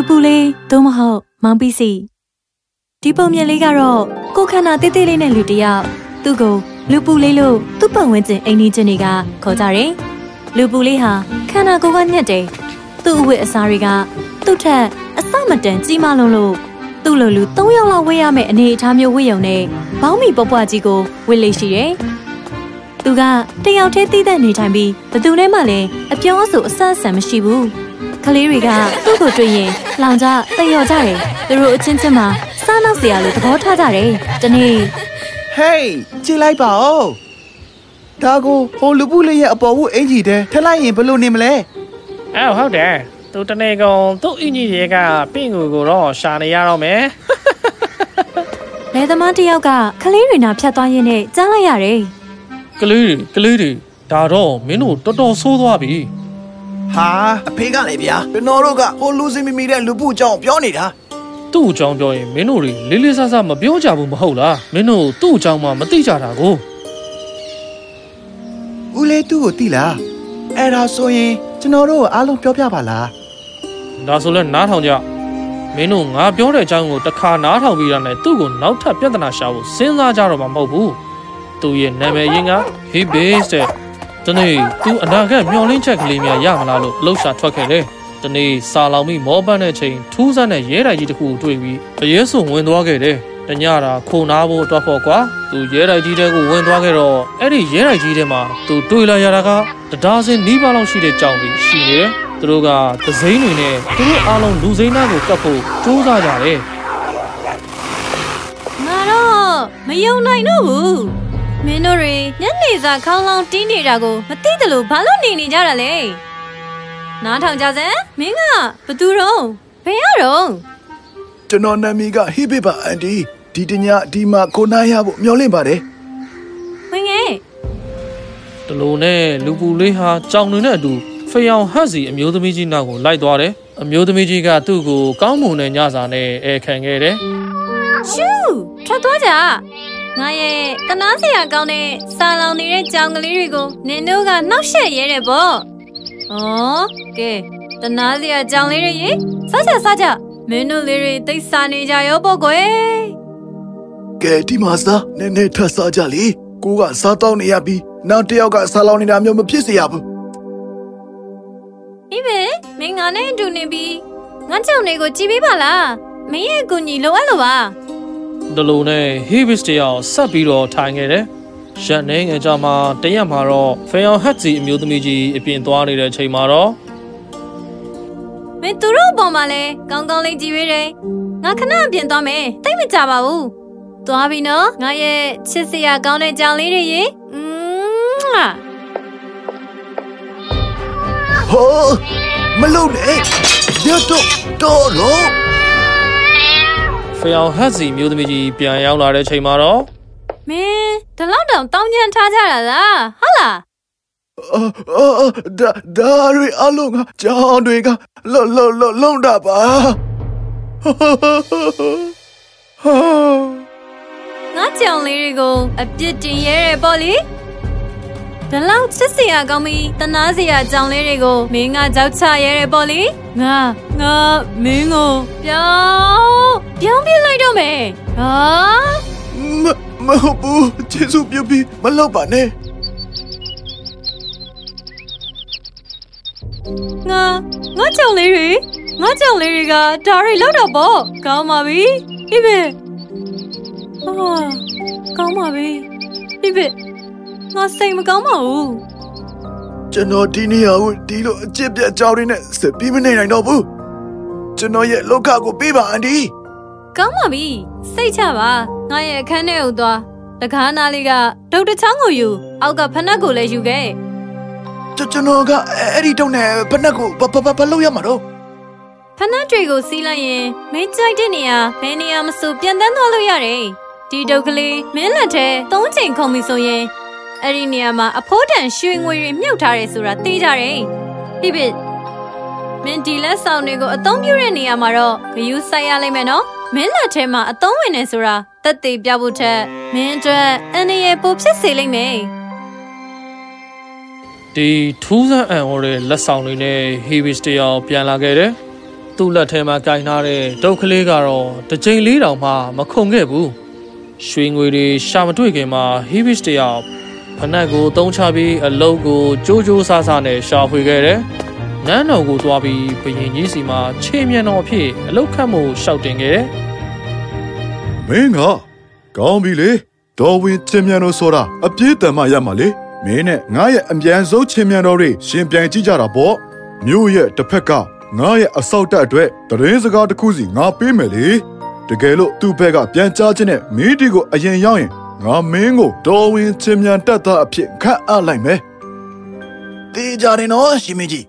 လူပူလေးသို့မဟုတ်မောင်ပီစီဒီပုံမြင်လေးကတော့ကိုခန္ဓာတေးသေးလေးနဲ့လူတယောက်သူ့ကိုလူပူလေးလို့သူ့ပတ်ဝန်းကျင်အိမ်နီးချင်းတွေကခေါ်ကြတယ်လူပူလေးဟာခန္ဓာကိုယ်ကညက်တယ်သူ့အဝတ်အစားတွေကသူ့ထက်အစမတန်ကြီးမားလုံးလို့သူ့လိုလူ၃ယောက်လောက်ဝေးရမယ့်အနေအထားမျိုးဝေးရုံနဲ့ဘောင်းမီပွားပွားကြီးကိုဝေးလေးရှိတယ်သူကတယောက်တည်းတည်တဲ့နေထိုင်ပြီးဘသူနဲ့မှလည်းအပြောအဆိုအဆအဆန်မရှိဘူး ကလေးတွေကသူ့ကိုတွေ့ရင်လောင်ကြတိတ်ရော်ကြတယ်သူတို့အချင်းချင်းမှာစားနောက်စရာလိုသဘောထားကြတယ်တနေ့ Hey ကြည့်လိုက်ပါဦးဒါကိုဟိုလူပုလေးရဲ့အပေါ်ဘူးအင်ကြီးတဲထလိုက်ရင်ဘယ်လိုနေမလဲအော်ဟုတ်တယ်သူတနေ့ကောင်သူ့အင်ကြီးရဲ့ကပင့်ကိုကိုတော့ရှာနေရတော့မယ်လယ်သမားတယောက်ကကလေးတွေနာဖြတ်သွားရင်းနဲ့ကြားလိုက်ရတယ်ကလေးတွေကလေးတွေဒါတော့မင်းတို့တော်တော်ဆိုးသွားပြီ ဟာအဖေကလည်းဗျာကျွန်တော်တို့ကဟိုလူစင်မီမီတဲ့လူပုအကြောင်းပြောနေတာသူ့အကြောင်းပြောရင်မင်းတို့တွေလေးလေးဆဆမပြောကြဘူးမဟုတ်လားမင်းတို့သူ့အကြောင်းမှမသိကြတာကိုဦးလေးသူ့ကိုတိလားအဲ့ဒါဆိုရင်ကျွန်တော်တို့အားလုံးပြောပြပါလားဒါဆိုလဲနားထောင်ကြမင်းတို့ငါပြောတဲ့အကြောင်းကိုတစ်ခါနားထောင်ပြီးတာနဲ့သူ့ကိုနောက်ထပ်ပြဿနာရှာဖို့စဉ်းစားကြတော့မှာမဟုတ်ဘူးသူရဲ့နာမည်ရင်းက Hey Base တဲ့ဒီနေ့သူအနာဂတ်မျှော်လင့်ချက်ကလေးများရမလားလို့လှုပ်ရှားထွက်ခဲ့တယ်ဒီနေ့စာလောင်ပြီးမောပန်းတဲ့ချိန်ထူးဆန်းတဲ့ရဲတိုက်ကြီးတစ်ခုကိုတွေ့ပြီးအရေးစုံဝင်သွားခဲ့တယ်တညတာခုံနာဖို့အတွက်ဖို့ကွာသူရဲတိုက်ကြီးတဲ့ကိုဝင်သွားခဲ့တော့အဲ့ဒီရဲတိုက်ကြီးထဲမှာသူတွေ့လာရတာကတဒါစင်နီးပါးလောက်ရှိတဲ့ကြောင်ကြီးရှိနေတယ်သူတို့ကသစိမ်းတွေနဲ့သူတို့အားလုံးလူစိမ်းသားကိုကတ်ဖို့စူးစမ်းကြတယ်ငါတော့မယုံနိုင်တော့ဘူး မင်းတို့တွေညနေစာခေါင်းလောင်းတင်းနေတာကိုမသိတယ်လို့ဘာလို့နေနေကြတာလဲနားထောင်ကြစမ်းမင်းကဘသူတော့ဘယ်ရတော့ကျွန်တော်နာမည်ကဟိဘိပါအန်ဒီဒီတညဒီမှာကိုနာရဖို့မျှော်လင့်ပါတယ်ဝင်ငယ်ဒီလိုနဲ့လူပူလေးဟာကြောင်တွေနဲ့အတူဖျောင်ဟတ်စီအမျိုးသမီးကြီးနောက်ကိုလိုက်သွားတယ်အမျိုးသမီးကြီးကသူ့ကိုကောင်းမွန်တဲ့ညစာနဲ့အဲခံခဲ့တယ်ရှူထွက်သွားကြ ငါရဲ့တနာစရာကောင်းတဲ့စာလောင်နေတဲ့ကြောင်ကလေးတွေကိုနင်တို့ကနှောက်ရှက်ရဲတယ်ပေါ့ဩကဲတနာစရာကြောင်လေးတွေရေစားကြစားကြမင်းတို့လေးတွေသိစားနေကြရောပေါ့ကွယ်ကဲဒီမှာစားနည်းနည်းထပ်စားကြလေကိုကစားတော့နေရပြီးနောက်တစ်ယောက်ကစားလောင်နေတာမျိုးမဖြစ်စေရဘူးဒီပဲမင်းငါနဲ့အတူနေပြီးငါကြောင်တွေကိုကြည်ပေးပါလားမင်းရဲ့အကူညီလိုအပ်လို့ပါ ဒလိုနဲ့ Hibis တယောက်ဆက်ပြီးတော့ထိုင်ခဲ့တယ်။ရက်နေငယ်ကြမှာတရက်မှာတော့ဖေယောင်ဟက်စီအမျိုးသမီးကြီးအပြင်သွားနေတဲ့အချိန်မှာတော့မင်းသူတို့ပေါ်မှာလဲကောင်းကောင်းလေးကြည့်ရတယ်။ငါခဏအပြင်သွားမယ်။တိတ်မကြပါဘူး။သွားပြီနော်။ငါရဲ့ချစ်စရာကောင်းတဲ့ကြောင်လေးတွေရေ။อืมဟောမလုံနဲ့ရတော့တော်တော့ ဖျောင်ဟတ်စီအမျိုးသမီးကြီးပြန်ရောက်လာတဲ့အချိန်မှာတော့မင်းဒီလောက်တောင်တောင်းကျမ်းထားကြတာလားဟုတ်လားအာအာဒါဒါရီအလုံးကကြောင်တွေကလုံလုံလုံလုံတာပါဟာငါကြောင်လေးတွေကိုအပြစ်တင်ရဲတယ်ပေါ့လေ ဒီလောက်ချစ်စရာကောင်းပြီးတနာစရာကြောင်လေးတွေကိုမင်းကကြောက်ချရဲတယ်ပေါ့လေငါငါမင်းကိုပြောင်းပြောင်းပြလိုက်တော့မယ်ဟာမမဟုတ်ဘူးကျေးဇူးပြုပြီးမလုပ်ပါနဲ့ငါငါကြောင်လေးတွေငါကြောင်လေးတွေကဒါတွေလောက်တော့ပေါ့ကောင်းပါပြီဒီပဲအာကောင်းပါပြီဒီပဲ ငါစိတ်မကောင်းပါဘူးကျွန်တော်ဒီနေရာကိုဒီလိုအကျစ်ပြတ်ကြောင်တွေနဲ့စပီးမနေနိုင်တော့ဘူးကျွန်တော်ရဲ့လောကကိုပေးပါအန်ဒီကောင်းပါပြီစိတ်ချပါငါရဲ့အခန်းထဲကိုသွားတကားနာလေးကဒုတ်တချောင်းကိုယူအောက်ကဖနက်ကိုလည်းယူခဲ့ကျွန်ကျွန်တော်ကအဲ့ဒီတော့နဲ့ဘယ်နှက်ကိုဘဘဘဘလို့ရမှာတော့ဖနက်တွေကိုစီးလိုက်ရင်မင်းကြိုက်တဲ့နေရာဘယ်နေရာမဆိုပြန်တန်းသွားလို့ရတယ်ဒီဒုတ်ကလေးမင်းလက်ထဲသုံးချိန်ခုံပြီဆိုရင် အဲ့ဒီနေရာမှာအဖိုးတန်ရွှေငွေတွေမြုပ်ထားတယ်ဆိုတာသိကြတယ်ဒီဘစ်မင်းဒီလက်ဆောင်တွေကိုအသုံးပြုတဲ့နေရာမှာတော့ဂယူးဆိုင်ရလိမ့်မယ်နော်မင်းလက်ထဲမှာအသုံးဝင်နေဆိုတာတက်သေးပြဖို့ထက်မင်းအတွက်အနေရပိုဖြစ်စေလိမ့်မယ်ဒီထူးဆန်းအံ့ဩတဲ့လက်ဆောင်တွေနဲ့ဟီဘစ်တယောက်ပြန်လာခဲ့တယ်သူ့လက်ထဲမှာကင်ထားတဲ့ဒုတ်ကလေးကတော့တစ်ချိန်လေးတောင်မှမခုန်ခဲ့ဘူးရွှေငွေတွေရှာမတွေ့ခင်မှာဟီဘစ်တယောက် ဖနက်ကိုတုံးချပြီးအလုတ်ကိုကြိုးကြိုးဆဆနဲ့ရှာဖွေခဲ့တယ်နန်းတော်ကိုသွားပြီးဘယင်ကြီးစီမှာခြေမြန်တော်အဖြစ်အလုတ်ခတ်မှုရှောက်တင်ခဲ့တယ်မင်းကကောင်းပြီလေတော်ဝင်ချင်းမြန်တော်ဆိုတာအပြည့်တန်မှရမှာလေမင်းနဲ့ငါရဲ့အမြန်ဆုံးချင်းမြန်တော်တွေရှင်ပြန်ကြည့်ကြတာပေါ့မြို့ရဲ့တစ်ဖက်ကငါရဲ့အဆောက်တက်အတွက်တရင်စကားတစ်ခုစီငါပေးမယ်လေတကယ်လို့သူ့ဘက်ကပြန်ကြားခြင်းနဲ့မင်းဒီကိုအရင်ရောက်ရင် ငါမင်းကိုတော်ဝင်ချင်းမြန်တက်တာအဖြစ်ခန့်အပ်လိုက်မယ်တေးကြတယ်နော်ရှင်မကြီး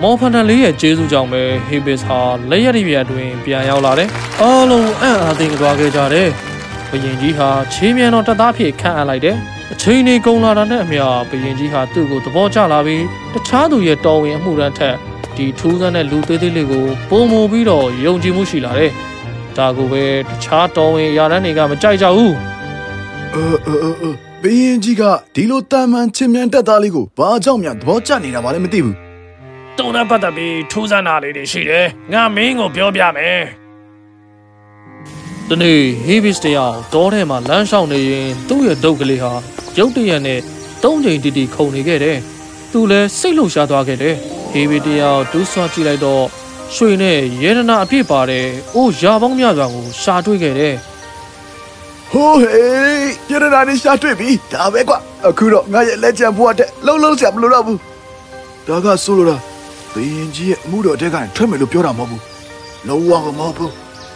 မော်ဖန်တန်လေးရဲ့ကျေးဇူးကြောင့်ပဲဟေဘစ်ဟာလက်ရည်ရည်အတွင်းပြန်ရောက်လာတယ်။အားလုံးအံ့အားသင့်ကြွားခဲ့ကြတယ်။ဘယင်ကြီးဟာချေးမြန်တော်တက်သားဖြစ်ခန့်အပ်လိုက်တယ်။အချိန်ကြီးကုန်လာတာနဲ့အမျှဘယင်ကြီးဟာသူ့ကိုသဘောကျလာပြီးတခြားသူရဲ့တော်ဝင်အမှုရန်ထက်ဒီထူးဆန်းတဲ့လူသေးသေးလေးကိုပုံမူပြီးတော့ယုံကြည်မှုရှိလာတယ်။ ဒါကိုပဲတခြားတော်ဝင်ရာတန်းတွေကမကြိုက်ကြဘူး။အဲအဲအဲဘီရင်ကြီးကဒီလိုတာမန်ချင်းမြန်တက်သားလေးကိုဘာကြောင့်များသဘောကျနေတာမှလည်းမသိဘူးတုံနဲ့ပတ်သက်ပြီးထူးဆန်းတာလေးတွေရှိတယ်။ငါမင်းကိုပြောပြမယ်။ဒီနေ့ဟေးဘစ်တယောက်တောထဲမှာလမ်းလျှောက်နေရင်သူ့ရဲ့ဒုတ်ကလေးဟာရုတ်တရက်နဲ့သုံးချိန်တီတီခုန်နေခဲ့တယ်။သူလည်းစိတ်လှုပ်ရှားသွားခဲ့တယ်။ဟေးဘစ်တယောက်တူးဆွားကြည့်လိုက်တော့ ရွှေနဲ့ရဲဒနာအပြည့်ပါတဲ့အိုးရာပေါင်းများစွာကိုရှာတွေ့ခဲ့တယ်ဟိုးဟေးရရနာနေရှာတွေ့ပြီဒါပဲကွာအခုတော့ငါရဲ့လက်ချံဘွားတဲ့လုံးလုံးဆရာမလိုတော့ဘူးဒါကဆိုလိုတာဘီရင်ကြီးရဲ့အမှုတော်တဲ့ကနေထွက်မယ်လို့ပြောတာမဟုတ်ဘူးလုံးဝမဟုတ်ဘူး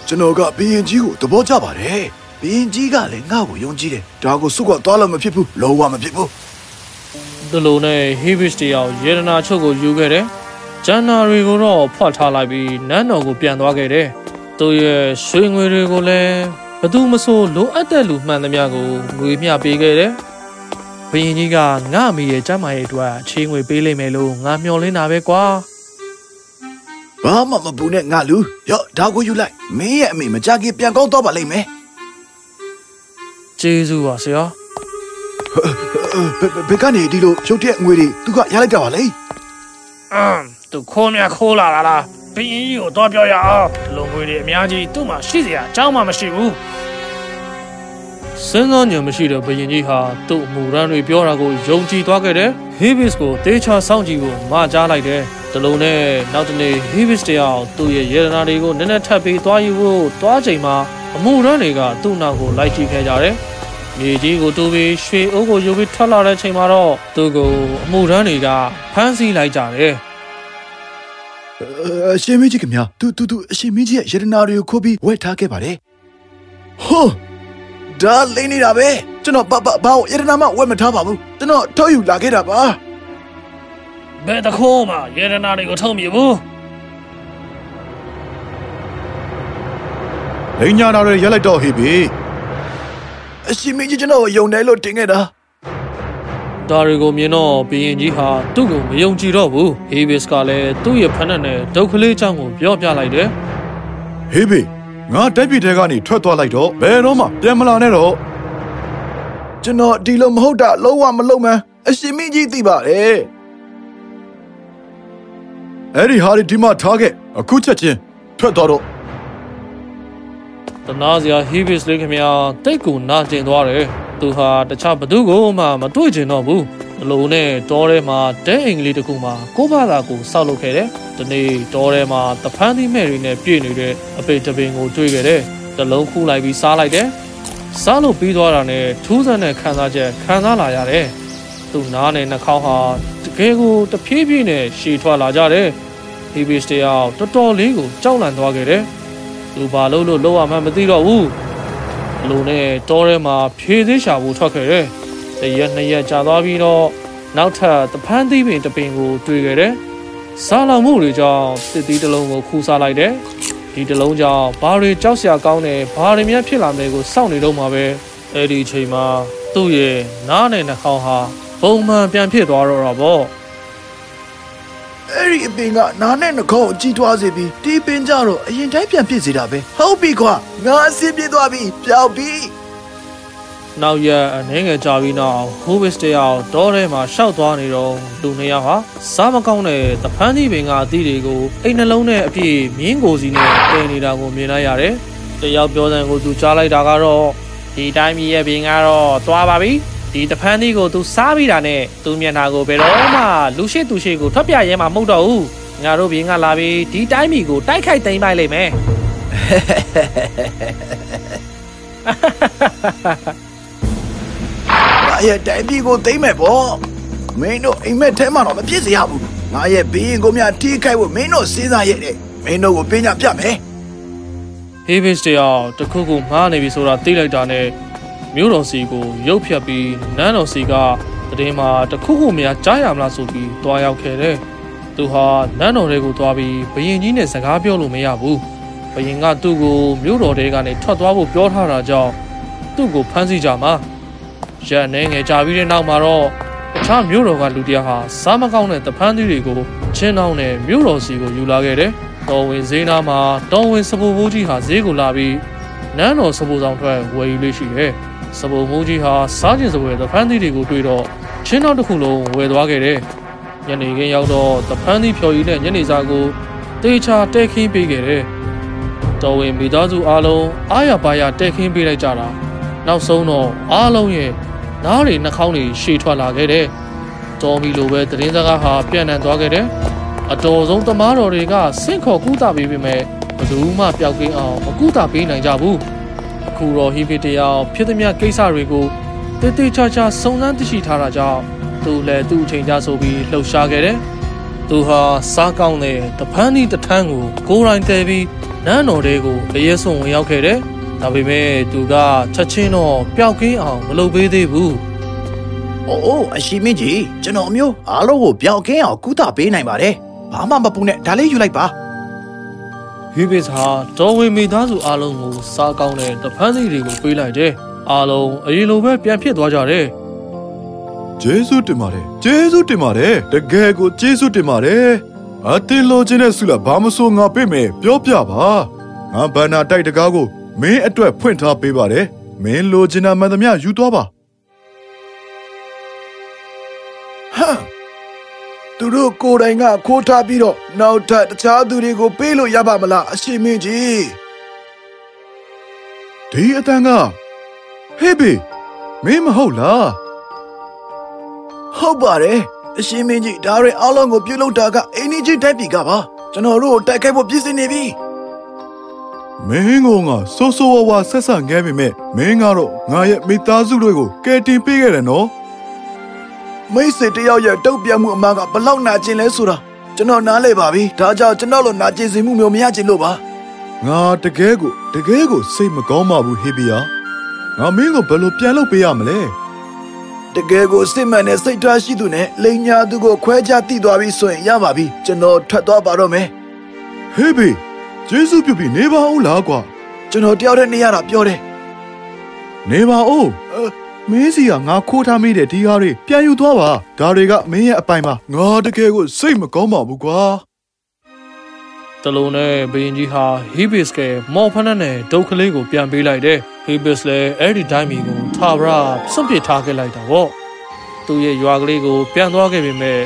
ကျွန်တော်ကဘီရင်ကြီးကိုသဘောကျပါတယ်ဘီရင်ကြီးကလည်းငါ့ကိုယုံကြည်တယ်ဒါကိုစုကသွားလို့မဖြစ်ဘူးလုံးဝမဖြစ်ဘူး။ဒီလိုနဲ့ဟေးဘစ်တယောက်ရဲဒနာချုပ်ကိုယူခဲ့တယ်။ ဂျန်နာရီကိုတော့ဖွက်ထားလိုက်ပြီးနန်းတော်ကိုပြန်သွားခဲ့တယ်။သူရဲ့ရွှေငွေတွေကိုလည်းဘသူမဆိုလိုအပ်တဲ့လူမှန်သမျှကိုငွေမျှပေးခဲ့တယ်။ဘယင်ကြီးကငါအမိရဲ့ကျမ်းမာရေးအတွက်အချင်းငွေပေးလိမ့်မယ်လို့ငါမျှော်လင့်တာပဲကွာဘာမှမပူနဲ့ငါလူရော့ဒါကိုယူလိုက်မင်းရဲ့အမေမကြခင်ပြန်ကောင်းတော့ပါလိမ့်မယ်။ကျေးဇူးပါဆရာဘယ်ဘယ်ကနေဒီလိုရုတ်တရက်ငွေတွေသူကရလိုက်တာပါလေ။အမ် သူခိုးမြခိုးလာတာလား။ဘယင်ကြီးကိုတော့ပြောရအောင်။ဒီလိုငွေတွေအများကြီးသူ့မှာရှိစရာအကြောင်းမှမရှိဘူး။စဉ်းစားညံမရှိတဲ့ဘယင်ကြီးဟာသူ့အမူရန်တွေပြောတာကိုယုံကြည်သွားခဲ့တယ်။ဟေးဘစ်ကိုတေချာစောင့်ကြည့်ဖို့မှာကြားလိုက်တယ်။ဒီလိုနဲ့နောက်တနေ့ဟေးဘစ်တယောက်သူ့ရဲ့ယေရနာတွေကိုနည်းနည်းထပ်ပြီးသွားယူဖို့သွားချိန်မှာအမူရန်တွေကသူ့နောက်ကိုလိုက်ကြည့်ခဲ့ကြတယ်။မြေကြီးကိုတူပြီးရွှေအိုးကိုယူပြီးထွက်လာတဲ့ချိန်မှာတော့သူ့ကိုအမှုရန်တွေကဖမ်းဆီးလိုက်ကြတယ်။ အရှင်မင်းကြီးခင်ဗျာသူသူသူအရှင်မင်းကြီးရဲ့ယရနာတွေကိုခိုးပြီးဝက်ထားခဲ့ပါတယ်ဟိုးဒါလိမ့်နေတာပဲကျွန်တော်ဘာဘာဘာကိုယရနာမှဝက်မထားပါဘူးကျွန်တော်ထုတ်ယူလာခဲ့တာပါဘယ်တခိုးမှရေဒနာတွေကိုထုံမြဘူးလိန်ညာနာတွေရက်လိုက်တော့ဟေးပြီအရှင်မင်းကြီးကျွန်တော်ကိုယုံတယ်လို့တင်ခဲ့တာ ဒါတွေကိုမြင်တော့ဘီရင်ကြီးဟာသူ့ကိုမယုံကြည်တော့ဘူးဟေးဘစ်ကလည်းသူ့ရဲ့ဖက်နဲ့နဲ့ဒုက္ခလေးချောင်းကိုပြောပြလိုက်တယ်ဟေးပြီငါတိုက်ပြည်ထဲကနေထွက်သွားလိုက်တော့ဘယ်တော့မှပြန်မလာနဲ့တော့ကျွန်တော်ဒီလိုမဟုတ်တာလုံးဝမလုံးမန်းအရှင်မင်းကြီးသိပါတယ်အဲ့ဒီဟာဒီဒီမှာထားခဲ့အခုချက်ချင်းထွက်သွားတော့တနာစရာဟေးဘစ်လေးခင်ဗျာတိတ်ကိုနာကျင်သွားတယ် သူဟာတခြားဘသူကိုမှမတွေ့ကျင်တော့ဘူးအလုံးနဲ့တောထဲမှာတဲအိမ်ကလေးတစ်ခုမှာကိုယ့်ဘာသာကိုစောက်လုပ်ခဲ့တယ်ဒီနေ့တောထဲမှာတဖန်းသီးမဲ့တွေနဲ့ပြည့်နေတဲ့အပေတပင်ကိုတွေ့ခဲ့တယ်တလုံးခူးလိုက်ပြီးစားလိုက်တယ်စားလို့ပြီးသွားတာနဲ့ထူးဆန်းတဲ့ခံစားချက်ခံစားလာရတယ်သူ့နားနဲ့နှာခေါင်းဟာတကယ်ကိုတဖြည်းဖြည်းနဲ့ရှည်ထွက်လာကြတယ်ဟေးဘစ်တယောက်တော်တော်လေးကိုကြောက်လန့်သွားခဲ့တယ်သူဘာလို့လို့လောက်ရမှန်းမသိတော့ဘူးအ လိုနဲ့တောထဲမှာဖြေးသေးရှာဖို့ထွက်ခဲ့တယ်တရက်နှစ်ရက်ကြာသွားပြီးတော့နောက်ထပ်တပန်းသီးပင်တစ်ပင်ကိုတွေ့ခဲ့တယ်စားလောင်မှုတွေကြောင့်တစ်သီးတစ်လုံးကိုခူးစားလိုက်တယ်ဒီတစ်လုံးကြောင့်ဘာတွေကြောက်စရာကောင်းတယ်ဘာတွေများဖြစ်လာမလဲကိုစောင့်နေတော့မှာပဲအဲ့ဒီအချိန်မှာသူ့ရဲ့နားနဲ့နှာခေါင်းဟာပုံမှန်ပြန်ဖြစ်သွားတော့တာပေါ့ အဲ့ဒီအပင်ကနားနဲ့နှာခေါင်းကိုကြီးထွားစေပြီးဒီပင်ကြတော့အရင်တိုင်းပြန်ဖြစ်စေတာပဲဟုတ်ပြီခွာငါအစင်းပြေးသွားပြီပျောက်ပြီနောက်ရက်အနေငယ်ကြာပြီးနောက်ဟိုးဘစ်တယောက်တောထဲမှာရှောက်သွားနေတော့လူနှစ်ယောက်ဟာစားမကောင်းတဲ့တဖန်းသီးပင်ကအသီးတွေကိုအိမ်နှလုံးနဲ့အပြည့်မြင်းကိုစီနဲ့တည်နေတာကိုမြင်လိုက်ရတယ်။တယောက်ပြောတဲ့ကိုသူကြားလိုက်တာကတော့ဒီတိုင်းပြည်ရဲ့ပင်ကတော့သွားပါပြီ။ ဒီတဖန်းသီးကိုသူစားပြီးတာနဲ့သူမျက်နှာကိုဘယ်တော့မှလူရှိသူရှိကိုထွက်ပြရဲမှာမဟုတ်တော့ဘူး။ငါတို့ဘင်ကလာပြီးဒီတိုင်းပြည်ကိုတိုက်ခိုက်သိမ်းပိုက်လိမ့်မယ်။ငါရဲ့တိုင်ပြည်ကိုသိမ့်မယ်ပေါ့မင်းတို့အိမ်မက်ထဲမှာတော့မဖြစ်စေရဘူးငါရဲ့ဘေးရင်ကိုများထိခိုက်ဖို့မင်းတို့စဉ်းစားရတယ်မင်းတို့ကိုပညာပြမယ်ဟေးဘစ်တယောက်တခုခုမှားနေပြီဆိုတာသိလိုက်တာနဲ့ မြို့တော်စီကိုရုပ်ဖြတ်ပြီးနန်းတော်စီကတည်င်းမှာတခုခုများကြားရမလားဆိုပြီးတွားရောက်ခဲ့တယ်။သူဟာနန်းတော်တွေကိုတွားပြီးဘရင်ကြီးနဲ့စကားပြောလို့မရဘူး။ဘရင်ကသူ့ကိုမြို့တော်တွေကနေထွက်သွားဖို့ပြောထားတာကြောင့်သူ့ကိုဖမ်းဆီးကြမှာ။ရက်နေငယ်ကြာပြီးတဲ့နောက်မှာတော့အခြားမြို့တော်ကလူတစ်ယောက်ဟာစားမကောင်းတဲ့တဖန်းသီးတွေကိုချင်းနှောင်းနဲ့မြို့တော်စီကိုယူလာခဲ့တယ်။တော်ဝင်ဈေးနာမှာတော်ဝင်စပူဘိုးကြီးဟာဈေးကိုလာပြီးနန်းတော်စပူဆောင်ထွက်ဝယ်ယူလေးရှိတယ်။ စပူဘိုးကြီးဟာစားကျင်စပွဲတဖန်းသီးတွေကိုတွေ့တော့ချင်းနှောင်းတစ်ခုလုံးဝယ်သွားခဲ့တယ်။ညနေခင်းရောက်တော့တဖန်းသီးဖြော်ရည်နဲ့ညနေစာကိုတေချာတဲခင်းပေးခဲ့တယ်။တော်ဝင်မိသားစုအားလုံးအားရပါရတဲခင်းပေးလိုက်ကြတာ။နောက်ဆုံးတော့အားလုံးရဲ့နားတွေနှာခေါင်းတွေရှည်ထွက်လာခဲ့တယ်။တော်မီလိုပဲသတင်းစကားဟာပြန့်နှံ့သွားခဲ့တယ်။အတော်ဆုံးသမားတော်တွေကစင့်ခေါ်ကူတာပေးပေမဲ့ဘယ်သူမှပျောက်ကင်းအောင်မကူတာပေးနိုင်ကြဘူး။ အခုတော့ဟီဖီတယောက်ဖြစ်သမျှကိစ္စတွေကိုတေးသေးချာချာစုံစမ်းသိရှိထားတာကြောင့်သူလည်းသူ့အချိန်ကြာဆိုပြီးလှုပ်ရှားခဲ့တယ်။သူဟာစားကောင်းတဲ့တပန်းဒီတထန်းကိုကိုယ်တိုင်တည်ပြီးနန်းတော်တွေကိုအရေးဆုံးဝင်ရောက်ခဲ့တယ်။ဒါပေမဲ့သူကချက်ချင်းတော့ပျောက်ကင်းအောင်မလုပ်ပေးသေးဘူး။အိုးအရှိမင်းကြီးကျွန်တော်အမျိုးအားလုံးကိုပြောင်းကင်းအောင်ကုသပေးနိုင်ပါတယ်ဘာမှမပူနဲ့ဒါလေးယူလိုက်ပါ ဟီဘစ်ဟာတော်ဝင်မိသားစုအားလုံးကိုစားကောင်းတဲ့တဖန်းစီတွေကိုပေးလိုက်တယ်။အားလုံးအရင်လိုပဲပြန်ဖြစ်သွားကြတယ်ကျေးဇူးတင်ပါတယ်ကျေးဇူးတင်ပါတယ်တကယ်ကိုကျေးဇူးတင်ပါတယ်အတင်းလိုချင်တဲ့ဆုလာဘာမဆိုငါပေးမယ်ပြောပြပါငါဘန္နာတိုက်တကားကိုမင်းအတွက်ဖွင့်ထားပေးပါတယ်မင်းလိုချင်တာမှန်သမျှယူသွားပါ သူတို့ကိုယ်တိုင်ကခိုးထားပြီးတော့နောက်ထပ်တခြားသူတွေကိုပေးလို့ရပါမလားအရှိမင်းကြီးဒီအတန်ကဟေးဘေမင်းမဟုတ်လားဟုတ်ပါတယ်အရှိမင်းကြီးဒါတွေအားလုံးကိုပြုလုပ်တာကအိန္ဒိချင်းတိုက်ပြီကပါကျွန်တော်တို့ကိုတိုက်ခိုက်ဖို့ပြင်ဆင်နေပြီမင်းကငါဆိုးဆိုးဝါးဝါဆက်ဆံခဲ့ပေမဲ့မင်းကတော့ငါရဲ့မိသားစုတွေကိုကယ်တင်ပေးခဲ့တယ်နော် မိတ်ဆွေတယောက်ရဲ့တုတ်ပြတ်မှုအမှန်ကဘလောက်နာကျင်လဲဆိုတာကျွန်တော်နားလဲပါပြီဒါကြောင့်ကျွန်တော်လိုနာကျင်စေမှုမျိုးမရချင်လို့ပါငါတကယ်ကိုတကယ်ကိုစိတ်မကောင်းပါဘူးဟေးဘီယာငါမင်းကိုဘယ်လိုပြန်လုပ်ပေးရမလဲတကယ်ကိုစစ်မှန်တဲ့စိတ်ထားရှိသူနဲ့လိန်ညာသူကိုခွဲခြားတိသွားပြီဆိုရင်ရပါပြီကျွန်တော်ထွက်သွားပါတော့မယ်ဟေးဘီကျေးဇူးပြုပြီးနေပါဦးလားကွာကျွန်တော်တယောက်တည်းနေရတာပြောတယ်နေပါဦးအဲ မင်းစီကငါခိုးထားမိတဲ့ဒီဟာတွေပြန်ယူသွားပါဒါတွေကမင်းရဲ့အပိုင်ပါငါတကယ်ကိုစိတ်မကောင်းပါဘူးကွာ။တလုံးနဲ့ဘရင်ကြီးဟာဟီဘစ်ကမော်ဖနက်နဲ့ဒုတ်ကလေးကိုပြန်ပေးလိုက်တယ်။ဟီဘစ်လည်းအဲ့ဒီတိုင်းမီကိုထာဝရစွန့်ပစ်ထားခဲ့လိုက်တာပေါ့။သူ့ရဲ့ရွာကလေးကိုပြန်သွားခဲ့ပေမဲ့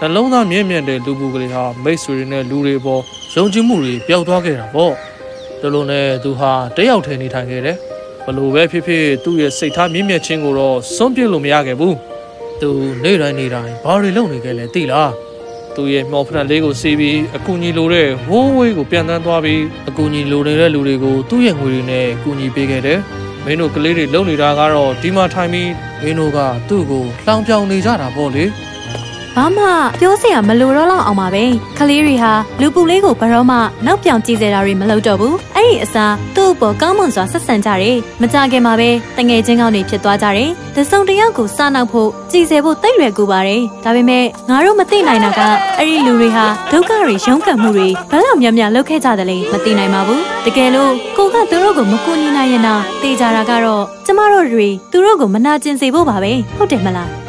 နှလုံးသားမြင့်မြတ်တဲ့လူပုကလေးဟာမိတ်ဆွေတွေနဲ့လူတွေပေါ်ယုံကြည်မှုတွေပျောက်သွားခဲ့တာပေါ့။တလုံးနဲ့သူဟာတယောက်တည်းနေထိုင်ခဲ့တယ်။ ဘလို့ပဲဖြစ်ဖြစ်သူ့ရဲ့စိတ်ထားမြင့်မြတ်ခြင်းကိုတော့စွန့်ပစ်လို့မရခဲ့ဘူး။သူနေ့တိုင်းနေ့တိုင်းဘာတွေလုပ်နေခဲ့လဲသိလား။သူ့ရဲ့မော်ဖနက်လေးကိုစီးပြီးအကူညီလိုတဲ့ဝိုးဝေးကိုပြန်တန်းသွားပြီးအကူညီလိုနေတဲ့လူတွေကိုသူ့ရဲ့ငွေတွေနဲ့ကူညီပေးခဲ့တယ်။မင်းတို့ကလေးတွေလုံနေတာကတော့ဒီမှာထိုင်ပြီးမင်းတို့ကသူ့ကိုလှောင်ပြောင်နေကြတာပေါ့လေ ဘာမှပြောစရာမလိုတော့လောက်အောင်ပါပဲခလေးတွေဟာလူပူလေးကိုဘရောမှနောက်ပြောင်ကြည့်စေတာတွေမလုပ်တော့ဘူးအဲ့ဒီအစားသူ့အပေါ်ကောင်းမွန်စွာဆက်ဆံကြတယ်မကြခင်မှာပဲတငယ်ချင်းကောင်းတွေဖြစ်သွားကြတယ်တစုံတစ်ယောက်ကိုစားနောက်ဖို့ကြည်စေဖို့တိတ်ရွယ်ကူပါတယ်ဒါပေမဲ့ငါတို့မသိနိုင်တာကအဲ့ဒီလူတွေဟာဒုက္ခတွေရုန်းကန်မှုတွေဘယ်လောက်များများလုပ်ခဲ့ကြတယ်လဲမသိနိုင်ပါဘူးတကယ်လို့ကိုကသူတို့ကိုမကူညီနိုင်ရင်တော့တေးကြတာကတော့ကျမတို့တွေသူတို့ကိုမနာကျင်စေဖို့ပါပဲဟုတ်တယ်မလား